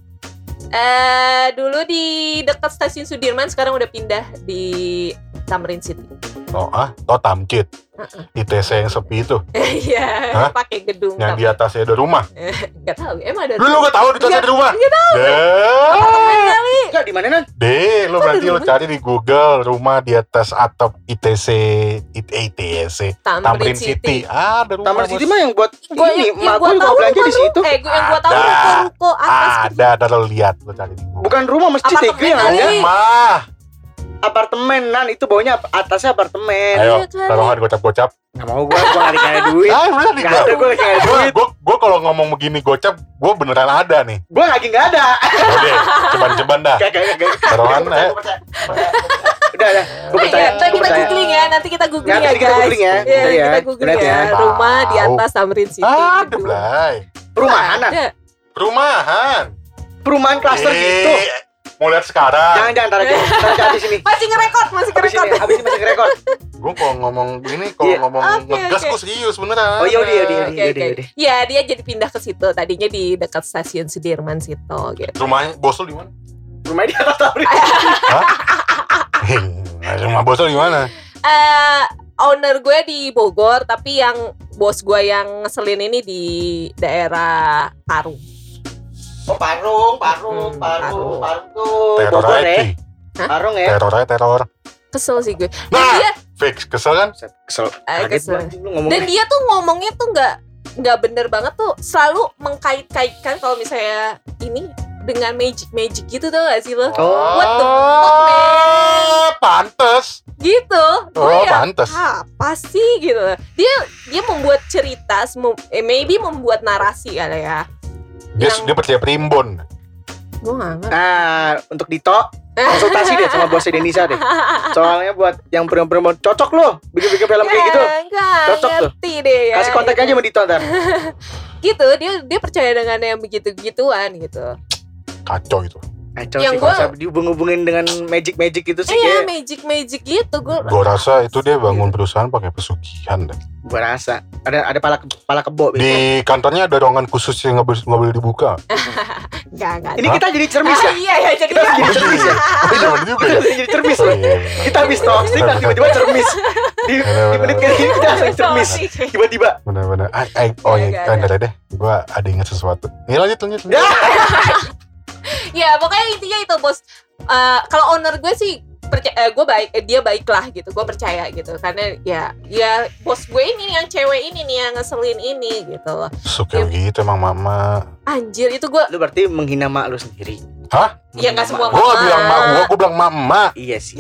eh dulu di dekat stasiun Sudirman sekarang udah pindah di Tamrin City Oh, ah, oh Tamcit. ITC yang sepi itu. iya Hah? pakai gedung Yang di atasnya ada rumah. nggak tahu emang ada Lu lu gak tahu di atasnya ada rumah? nggak tahu. kali Enggak di mana nan? Deh, lu ada berarti lu cari di Google rumah di atas atap ITC, IT, ITC, Tamrin, Tamrin City, City. Ah, ada rumah. Bos. City mah yang buat Gua ini, mak gua mau belanja di lu- situ. Eh, gua yang gua tahu Ada. ruko-ruko atas gitu. Ada, ada lo lihat, lu cari di Google. Bukan rumah masjid Tegri yang ada. Rumah. Apartemen nan itu baunya atasnya apartemen. Ayo, Iya taruhan gocap-gocap. Nggak mau gua gua lagi kayak duit. Ah, bener nih Nggak gua. ada Gua, duit. gua, gua kalau ngomong begini gocap, gua beneran ada nih. Gua lagi nggak ada. Oke, ceban-ceban dah. Taruhan, percaya. Udah udah. Gua Eh, percaya. ya, Gua kita googling ya, nanti kita googling Nanti ya kita guys. googling ya. Iya, Iya, kita ya. googling ya. ya. Rumah di atas Tamrin City. Ada. Blay. Perumahan. Perumahan. Perumahan klaster Eh, gitu. Mau lihat sekarang. Jangan jangan taruh. Taruh aja habis ini. Masih ngerekord, masih ngerekord. habis ini masih rekor. Gue kalau ngomong begini, kalau Iya. ngomong Oke, ngegas oke. gue serius beneran. Oh, iya, udah, udah, udah, Oke, udah, oke. udah. Ya, dia jadi pindah ke situ. Tadinya di dekat stasiun Sudirman situ gitu. Rumahnya bos lu di mana? Rumahnya di atas Tamrin. Heh, rumah bos lu di mana? eh owner gue di Bogor, tapi yang bos gue yang ngeselin ini di daerah Parung. Oh Parung, Parung, Hmm, Parung, Parung. Parung tuh. Teror Bogor ya. aja. Parung ya. Teror aja teror. Kesel sih gue. Dan Nah, dia fix kesel kan? Kesel. Eh, Kaget kesel. dan dia tuh ngomongnya tuh nggak nggak bener banget tuh selalu mengkait-kaitkan kalau misalnya ini dengan magic magic gitu tuh gak sih lo Oh. What the fuck, man? Oh, pantes. gitu gue Oh, ya pantes. apa sih gitu dia dia membuat cerita eh, maybe membuat narasi kali ya Dia, Yang- dia percaya primbon. gue nggak ngerti Nah, untuk Dito konsultasi deh sama bos Indonesia deh. Soalnya buat yang perempuan cocok loh bikin-bikin film kayak gitu. Ya, nggak Cocok tuh. deh ya Kasih kontak aja sama Dito ntar. gitu dia dia percaya dengan yang begitu gituan gitu Kacau itu. Kacau Yang sih gua- konsep dihubung-hubungin dengan magic-magic gitu sih eh ya kayak magic magic gitu gue Gue rasa itu dia bangun perusahaan pakai pesugihan deh. Gua rasa ada ada pala pala kebo biasanya. Di kantornya ada ruangan khusus yang nggak boleh, nggak boleh dibuka. nggak nggak Ini kita jadi cermis Ah, ya. iya ya jadi Kita jadi cermis ya. Iya, juga Kita ya. jadi cermis Oh, loh. iya. Kita habis toxic kan tiba-tiba cermis. Di, di menit kayak gini kita langsung cermis. Tiba-tiba. Bener-bener. Ah, ah, oh iya, nggak ah, ada. deh. Gue ada ingat sesuatu. Nih lanjut, lanjut. Ya. ya pokoknya intinya itu bos Eh, kalau owner gue sih percaya gue baik eh, dia baik lah gitu gue percaya gitu karena ya ya bos gue ini yang cewek ini nih yang ngeselin ini gitu Suka gitu emang mama. anjir itu gue Lu berarti menghina mak lu sendiri. Hah? Ya nggak semua Gue gak mama. bilang mak gue, gue bilang mak emak. Iya sih.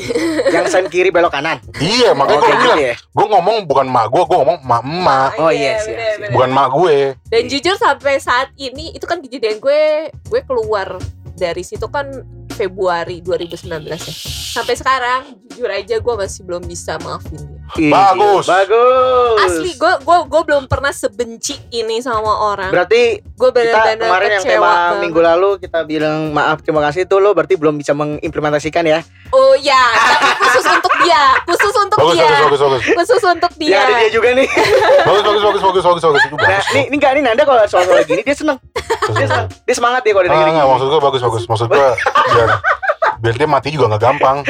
Yang sen kiri belok kanan. Iya, makanya Oh, gue kayak bilang. gitu ya. Gue ngomong bukan mak gue, gue ngomong mak emak. Oh, iya sih, iya. Bukan mak gue. Dan jujur sampai saat ini itu kan kejadian gue gue keluar dari situ kan Februari 2019 ya. Sampai sekarang jujur aja gue masih belum bisa maafin dia. Ih, Bagus. Bagus. Asli gue gue gue belum pernah sebenci ini sama orang. Berarti Gue kita benar-benar kemarin yang tema banget. minggu lalu kita bilang maaf terima kasih itu lo berarti belum bisa mengimplementasikan ya. Oh ya, tapi khusus untuk dia, khusus untuk Bagus, dia, bagus, bagus, bagus. khusus untuk Ya dia. ada dia juga nih. Bagus, bagus, bagus, bagus, bagus, bagus. Itu Nah, bagus. nih, nih enggak nih Nanda kalau soal-soal gini dia seneng. Dia seneng. Dia semangat dia kalau Ah, dengerin enggak, gini. maksud gue bagus, bagus. Maksud gue biar biar dia mati juga nggak gampang.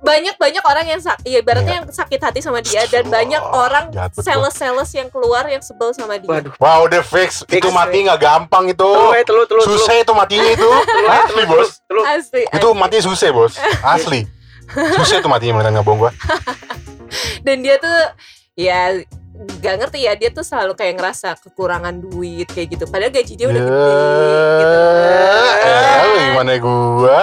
Banyak banyak orang yang sak, ya ibaratnya yang sakit hati sama dia dan banyak orang Jahat betul. sales-sales yang keluar yang sebel sama dia. Waduh. Wah, udah fix. Fix, Itu mati nggak gampang itu. Telu, eh, telu, telu, telu. Susah itu matinya itu. Asli, bos. Telu. Asli. Itu mati susah, bos. Asli. Susah itu matinya beneran nggak bohong gue. Dan dia tuh ya gak ngerti ya dia tuh selalu kayak ngerasa kekurangan duit kayak gitu. Padahal gaji dia udah Ya, gede gitu. eh, lu gimana gua?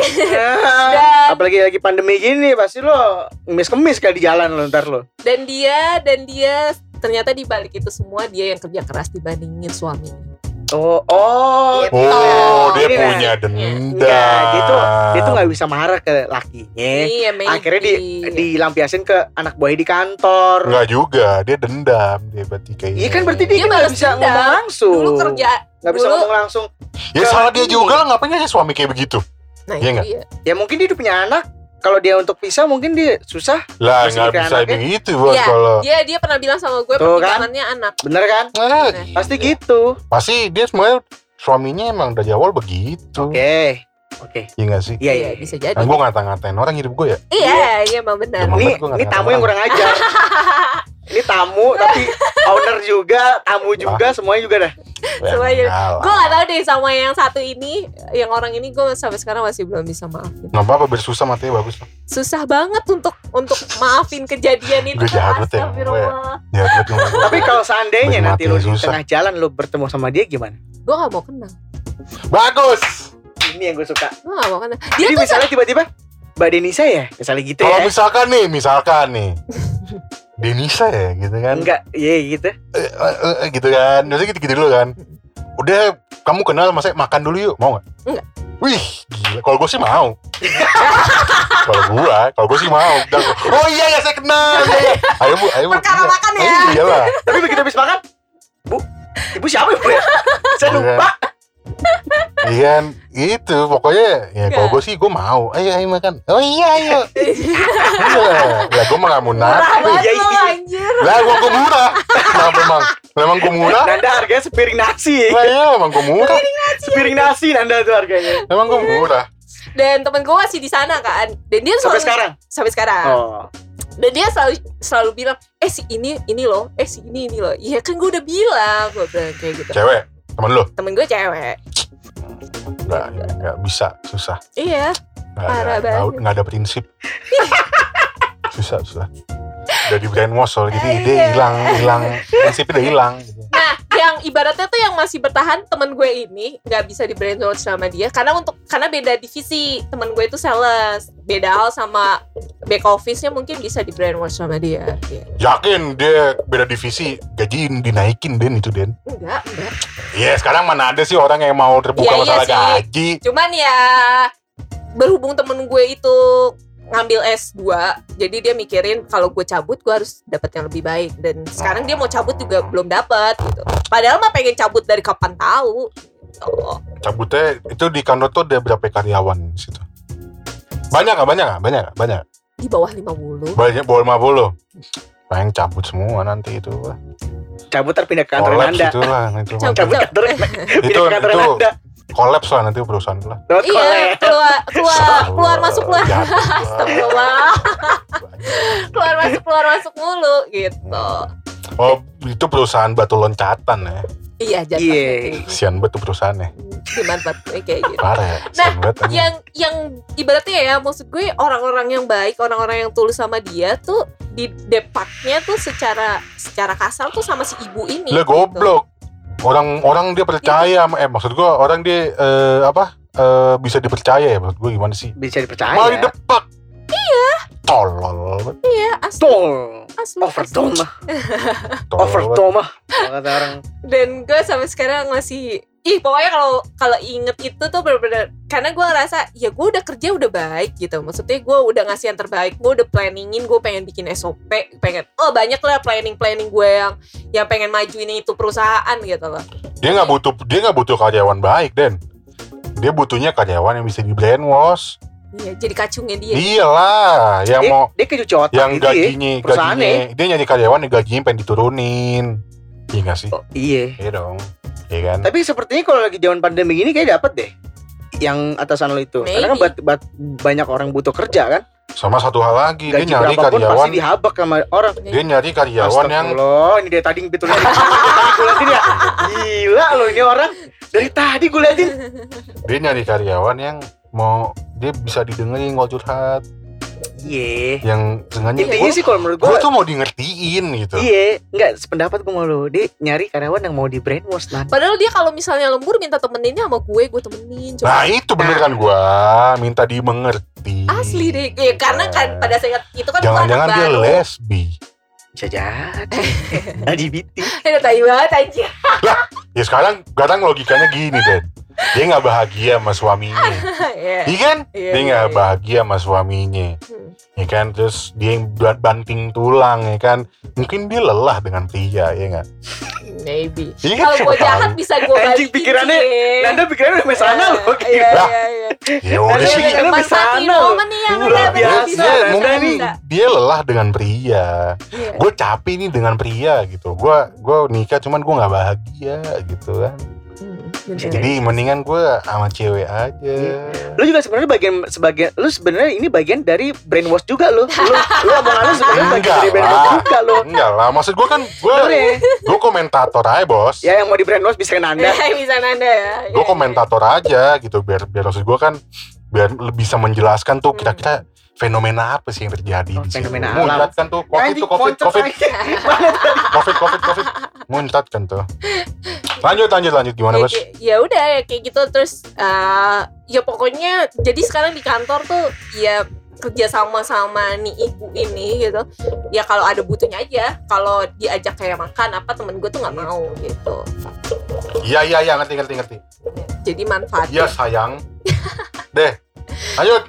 Ya, Dan- apalagi lagi pandemi gini pasti lo ngemis-kemis kayak di jalan lo ntar lo. Dan dia dan dia ternyata di balik itu semua dia yang kerja keras dibandingin suaminya. Oh, oh. Gitu. Oh, dia Ini nah. punya dendam. Enggak, dia tuh dia tuh nggak bisa marah ke lakinya. Iya, maybe. Akhirnya di dilampiasin ke anak buahnya di kantor. Enggak juga, dia dendam dia berarti kayak. Iya kan berarti dia, Dia nggak balas bisa dendam. ngomong langsung. dulu kerja. nggak bisa ngomong langsung. Ya salah dia juga lah, ngapain aja suami kayak begitu? Nah, Iya itu dia. Ya mungkin dia udah punya anak. Kalau dia untuk pisah mungkin dia susah. Lah nggak bisa anaknya? begitu bos Iya. kalau. Dia dia pernah bilang sama gue Tuh kan? pertimbangannya anak. Bener kan? Eh, Bener. Pasti gila. gitu. Pasti dia sebenarnya suaminya emang dari awal begitu. Oke. Oke. Iya nggak sih? Iya, iya. bisa jadi. Kan gue ngata-ngatain orang hidup gue ya. Iya, iya emang benar. Ini ini tamu orang. yang kurang ajar. ini tamu tapi owner juga, tamu juga, semuanya juga dah. Ya, Semuanya. Gue gak tau deh sama yang satu ini Yang orang ini gue sampai sekarang masih belum bisa maafin Nggak apa-apa bersusah matanya bagus lah. Susah banget untuk untuk maafin kejadian itu Gue jahat banget ya, Ya, ngomong. Tapi kalau seandainya nanti lo di susah. tengah jalan lo bertemu sama dia gimana? Gue gak mau kenal Bagus. Ini yang gue suka. Gue gak mau kenal Dia Jadi tuh misalnya tiba-tiba Mbak Denisa ya, misalnya gitu Kalau ya. misalkan nih, misalkan nih. Denisa ya gitu kan. Enggak, iya gitu. Eh, eh, eh, gitu kan. Biasanya gitu-gitu dulu kan. Udah kamu kenal sama saya makan dulu yuk, mau nggak? Enggak. Wih, gila. Kalau gue sih mau. kalau gua, kalau gue sih mau. Dan, oh iya ya saya kenal. Iya, iya. Ayo bu, ayo bu. Perkara Iya. makan ya. Eh, iyalah. Tapi begitu habis makan, Bu, Ibu siapa ya, Bu? ya? Saya lupa. Iya kan, itu pokoknya ya kalau gue sih gue mau. Ayo ayo makan. Oh iya ayo. Iya. Lah gue mah gak mau Murah narik. banget Iya, iya. Lah gue gue murah. Kenapa emang? Memang gue murah? Nanda harganya sepiring nasi. Lah iya emang gue murah. Sepiring nasi Nanda tuh harganya. Emang gue murah. Dan temen gue masih di sana kan Dan dia Sampai selalu- sekarang. Sampai sekarang Oh. Dan dia selalu selalu bilang Eh si ini ini loh Eh si ini ini loh Iya kan gue udah bilang Gue bilang kayak gitu Cewek, temen lu? Temen gue cewek Nggak, nggak bisa, susah. Iya Nggak, Parah nggak, nggak, banget. nggak ada prinsip. susah, susah. Udah di brainwash soal jadi Iya. dia hilang, hilang. Prinsipnya udah hilang. Gitu. Nah, yang ibaratnya tuh yang masih bertahan temen gue ini nggak bisa di brainwash sama dia karena untuk karena beda divisi temen gue itu sales beda hal sama back office-nya mungkin bisa di brainwash sama dia. Iya. Yakin dia beda divisi, gaji dinaikin Den itu Den. Enggak, enggak. Iya sekarang mana ada sih orang yang mau terbuka Iya, iya masalah sih. gaji. Cuman ya berhubung temen gue itu ngambil S2 jadi dia mikirin kalau gue cabut gue harus dapat yang lebih baik dan sekarang dia mau cabut juga belum dapat gitu. Padahal mah pengen cabut dari kapan tahu. Gitu. Cabutnya itu di kantor tuh ada berapa karyawan di situ? Banyak gak? Banyak gak? Banyak gak? Banyak. Di bawah 50. Banyak bawah 50. Pengen cabut semua nanti itu. Cabut terpindah ke kantor Nanda. itu lah itu. Cabut. Cabut kantor. itu itu Nanda. Kolaps lah nanti perusahaan lah. Not Iya, keluar keluar keluar masuk keluar. Astagfirullah. keluar masuk keluar masuk mulu gitu. Oh itu perusahaan batu loncatan ya. Iya, jatuh. Iya. Sian banget tuh perusahaannya. Dimanfaatkan kayak gitu. Parah ya. Anjing. Yang yang ibaratnya ya, maksud gue orang-orang yang baik, orang-orang yang tulus sama dia tuh di depaknya tuh secara secara kasar tuh sama si ibu ini. Lah gitu. goblok. Orang orang dia percaya sama eh maksud gua orang dia eh, apa eh, bisa dipercaya ya menurut gue gimana sih Bisa dipercaya. malah didepak iya tolol Iya, asli. Tol. asli mah. mah. Kata orang. Dan gue sampai sekarang masih Ih pokoknya kalau kalau inget itu tuh bener-bener Karena gue ngerasa Ya gue udah kerja udah baik gitu. Maksudnya gue udah ngasih yang terbaik Gue udah planningin Gue pengen bikin SOP Pengen Oh banyak lah planning-planning gue yang Yang pengen majuin itu perusahaan gitu loh. Dia nggak butuh dia nggak butuh karyawan baik den. Dia butuhnya karyawan yang bisa di brainwash. Iya jadi kacungnya dia. Iyalah yang Dia, mau dia kecuci otak yang gitu ya. gajinya gajinya. Dia nyari karyawan yang gajinya pengen diturunin. Iya nggak sih? Oh, iya. iya dong iya kan Tapi sepertinya kalau lagi zaman pandemi gini kayak dapet deh yang atasan lo itu. Karena kan Maybe. bat- bat- banyak orang butuh kerja kan. sama satu hal lagi dia Gaji nyari berapapun karyawan pasti dihabak sama orang. dia nyari karyawan yang Astagfirullah, ini dari tadi betulnya gue liatin ya. Gila loh ini orang. Dari tadi gue liatin. dia nyari karyawan yang mau dia bisa didengerin kalau curhat Iya. yang sengaja Intinya gue sih kalau menurut gue gue tuh mau di ngertiin gitu Iya, enggak sependapat gue mau lo. Dia nyari karyawan yang mau di brainwash nan. Padahal dia kalau misalnya lembur minta temeninnya sama gue Gue temenin coba nah itu bener kan gue minta dimengerti Asli deh ya, Karena kan pada saat itu kan jangan-jangan dia baru lesbi Bisa jadi. LGBT. Aduh tai banget anjir ya sekarang kadang logikanya gini Den dia nggak bahagia sama suaminya Iya iya kan Iya, dia iya, nggak iya. bahagia sama suaminya Hmm. ya kan terus dia yang buat banting tulang ya kan mungkin dia lelah dengan pria ya nggak Maybe Iya Kalau kan gue jahat bisa gue Anjing, balikin pikirannya sih. Nanda pikirnya udah sana loh. Iya Gila. iya iya ya udah sih pikirnya Manfaatin ke sana loh. udah biasa, mungkin bisa. dia lelah dengan pria Iya. gue capek nih dengan pria gitu gue gue nikah cuman gue nggak bahagia gitu kan Bener. jadi mendingan gue sama cewek aja Iya. Lu juga sebenarnya bagian sebagian lu sebenarnya ini bagian dari brainwash juga lu. Lu lu omongan lu sebenarnya bagian Enggak dari brainwash lah. juga lu. enggak lah maksud gue kan gue gue komentator aja bos Ya yang mau di brainwash bisa Nanda. Bisa nanda ya. gue komentator aja gitu biar biar maksud gue kan biar bisa menjelaskan tuh Hmm. Fenomena apa sih yang terjadi Oh, di sini fenomena alam. jelaskan tuh covid Anjing, tuh covid covid. covid covid covid. Mau jelaskan tuh. Lanjut lanjut lanjut. Gimana Ya, bos? ya udah ya kayak gitu. Terus eh, ya pokoknya jadi sekarang di kantor tuh ya kerja sama sama nih ibu ini gitu. Ya kalau ada butuhnya aja. Kalau diajak kayak makan apa temen gue tuh nggak mau gitu. Iya iya iya. Ngerti ngerti ngerti. Jadi manfaatnya. Iya sayang. Deh lanjut.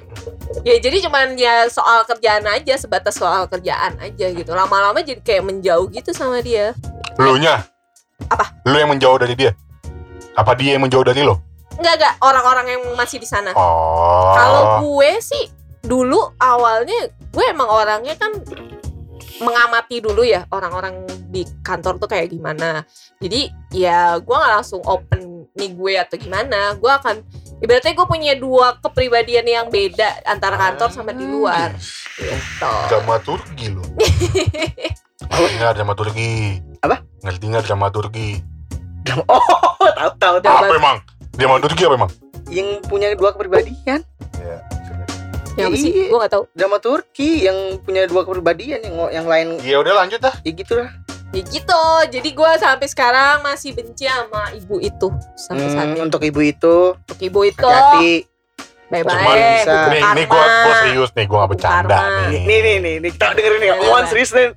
Ya jadi cuman ya soal kerjaan aja sebatas soal kerjaan aja gitu. Lama-lama jadi kayak menjauh gitu sama dia. Lu nya Apa? lu yang menjauh dari dia? Apa dia yang menjauh dari lo? Enggak enggak. Orang-orang yang masih di sana. Oh. Kalau gue sih dulu awalnya gue emang orangnya kan mengamati dulu ya orang-orang di kantor tuh kayak gimana. Jadi ya gue nggak langsung open nih gue atau gimana. Gue akan ibaratnya gue punya dua kepribadian yang beda antara kantor sama di luar. Gitu. dramaturgi lo ngerti nggak dramaturgi Apa? ngerti nggak dramaturgi Oh, tahu tahu tahu. Drama- apa emang dramaturgi apa emang Yang punya dua kepribadian. ya Yang apa sih? Iya. Gue gak tahu. Drama Turki yang punya dua kepribadian yang yang lain ya udah lanjut dah ya gitu lah. Ya gitu. Jadi gue sampai sekarang masih benci sama ibu itu sampai saat Hmm, ini. untuk ibu itu Untuk ibu itu hati-hati. bye Cuman bye. bisa. nih nih gue gue serius nih gue gak bercanda karma. nih Nih nih nih, nih kita dengerin nih omongan serius nih.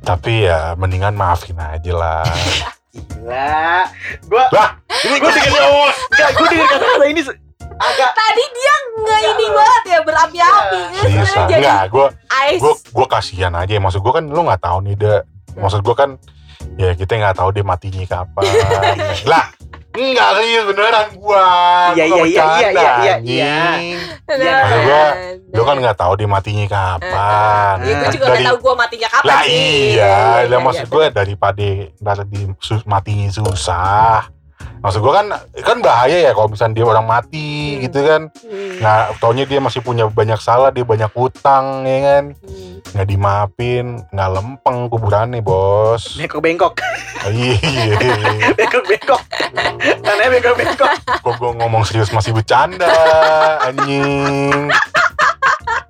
tapi ya mendingan maafin aja lah Gila. Gua lah ini gue tinggal bos enggak gua denger kata-kata ini agak Tadi dia nggak Iya, ini banget ya berapi-api. Iya. Jadi enggak gue gue gue kasihan aja maksud gue kan lu nggak tahu nih deh maksud gue kan ya kita nggak tahu dia matinya kapan lah enggak serius beneran gua Iya, Gua iya, iya, iya, iya, iya, iya. Nah, Maksud gua, nah. lu kan nggak tahu dia matinya kapan Ya, gue juga Dari- gak tahu gue matinya kapan lah sih. iya, lah iya, maksud iya, gue daripada dari di sus, matinya susah. Maksud gue kan kan bahaya ya kalau misalnya dia orang mati Hmm. gitu kan. Hmm, Nah, taunya dia masih punya banyak salah, dia banyak utang ya kan. hmm. Nggak dimaafin, nggak lempeng kuburannya, Bos. bengkok-bengkok. Iya. Bengkok-bengkok. Tanahnya bengkok-bengkok. Kok gue ngomong serius masih bercanda, anjing.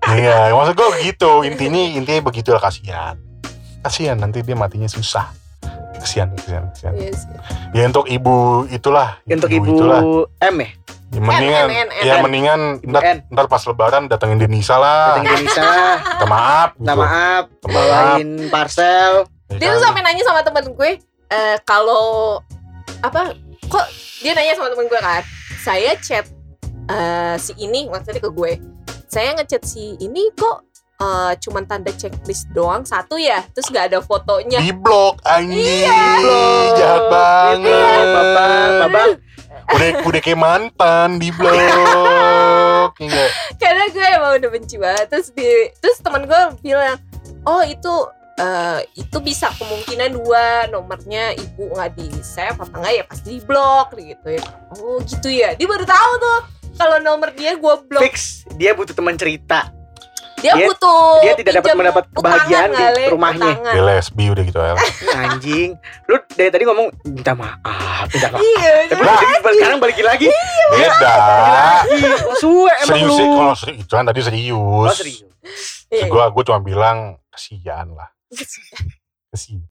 Iya, maksud gue gitu. Intinya intinya begitulah kasihan. Kasihan nanti dia matinya susah. Kasihan, kasihan, kasihan. Iya sih. Ya untuk ibu itulah. Untuk ibu itulah. M ya? Ya, mendingan, N, N, N, ya mendingan ntar, N. ntar pas lebaran datengin Denisa lah. Datang Indonesia lah. Minta maaf. Gitu. Minta maaf, Minta maaf. bawain parcel. Ya dia kan? tuh sampai nanya sama temen gue eh, kalau apa kok dia nanya sama temen gue kan saya chat eh, si ini maksudnya ke gue saya ngechat si ini kok eh, cuman tanda checklist doang satu ya terus gak ada fotonya Di blok anjing. Blok. Jahat banget. Iya, Bapak, Bapak. Udah udah kayak mantan di blok. Enggak. karena gue emang udah benci banget terus di terus teman gue bilang oh itu eh, itu bisa kemungkinan dua nomornya ibu nggak di save apa enggak ya pasti di blok gitu ya oh gitu ya dia baru tahu tuh kalau nomor dia gue blok Fix, dia butuh teman cerita. Dia, Dia- butuh dia tidak dapat mendapat kebahagiaan di kali, rumahnya. Dia lesbi udah gitu ya. Anjing. Lu dari tadi ngomong minta maaf, minta maaf. iya Tapi lu jadi sekarang balik lagi. Beda. Lagi. Suwe emang Serius lu. sih kalau serius itu kan tadi serius. Oh, serius. Iya. Gue gue cuma bilang kesian lah. Kesian.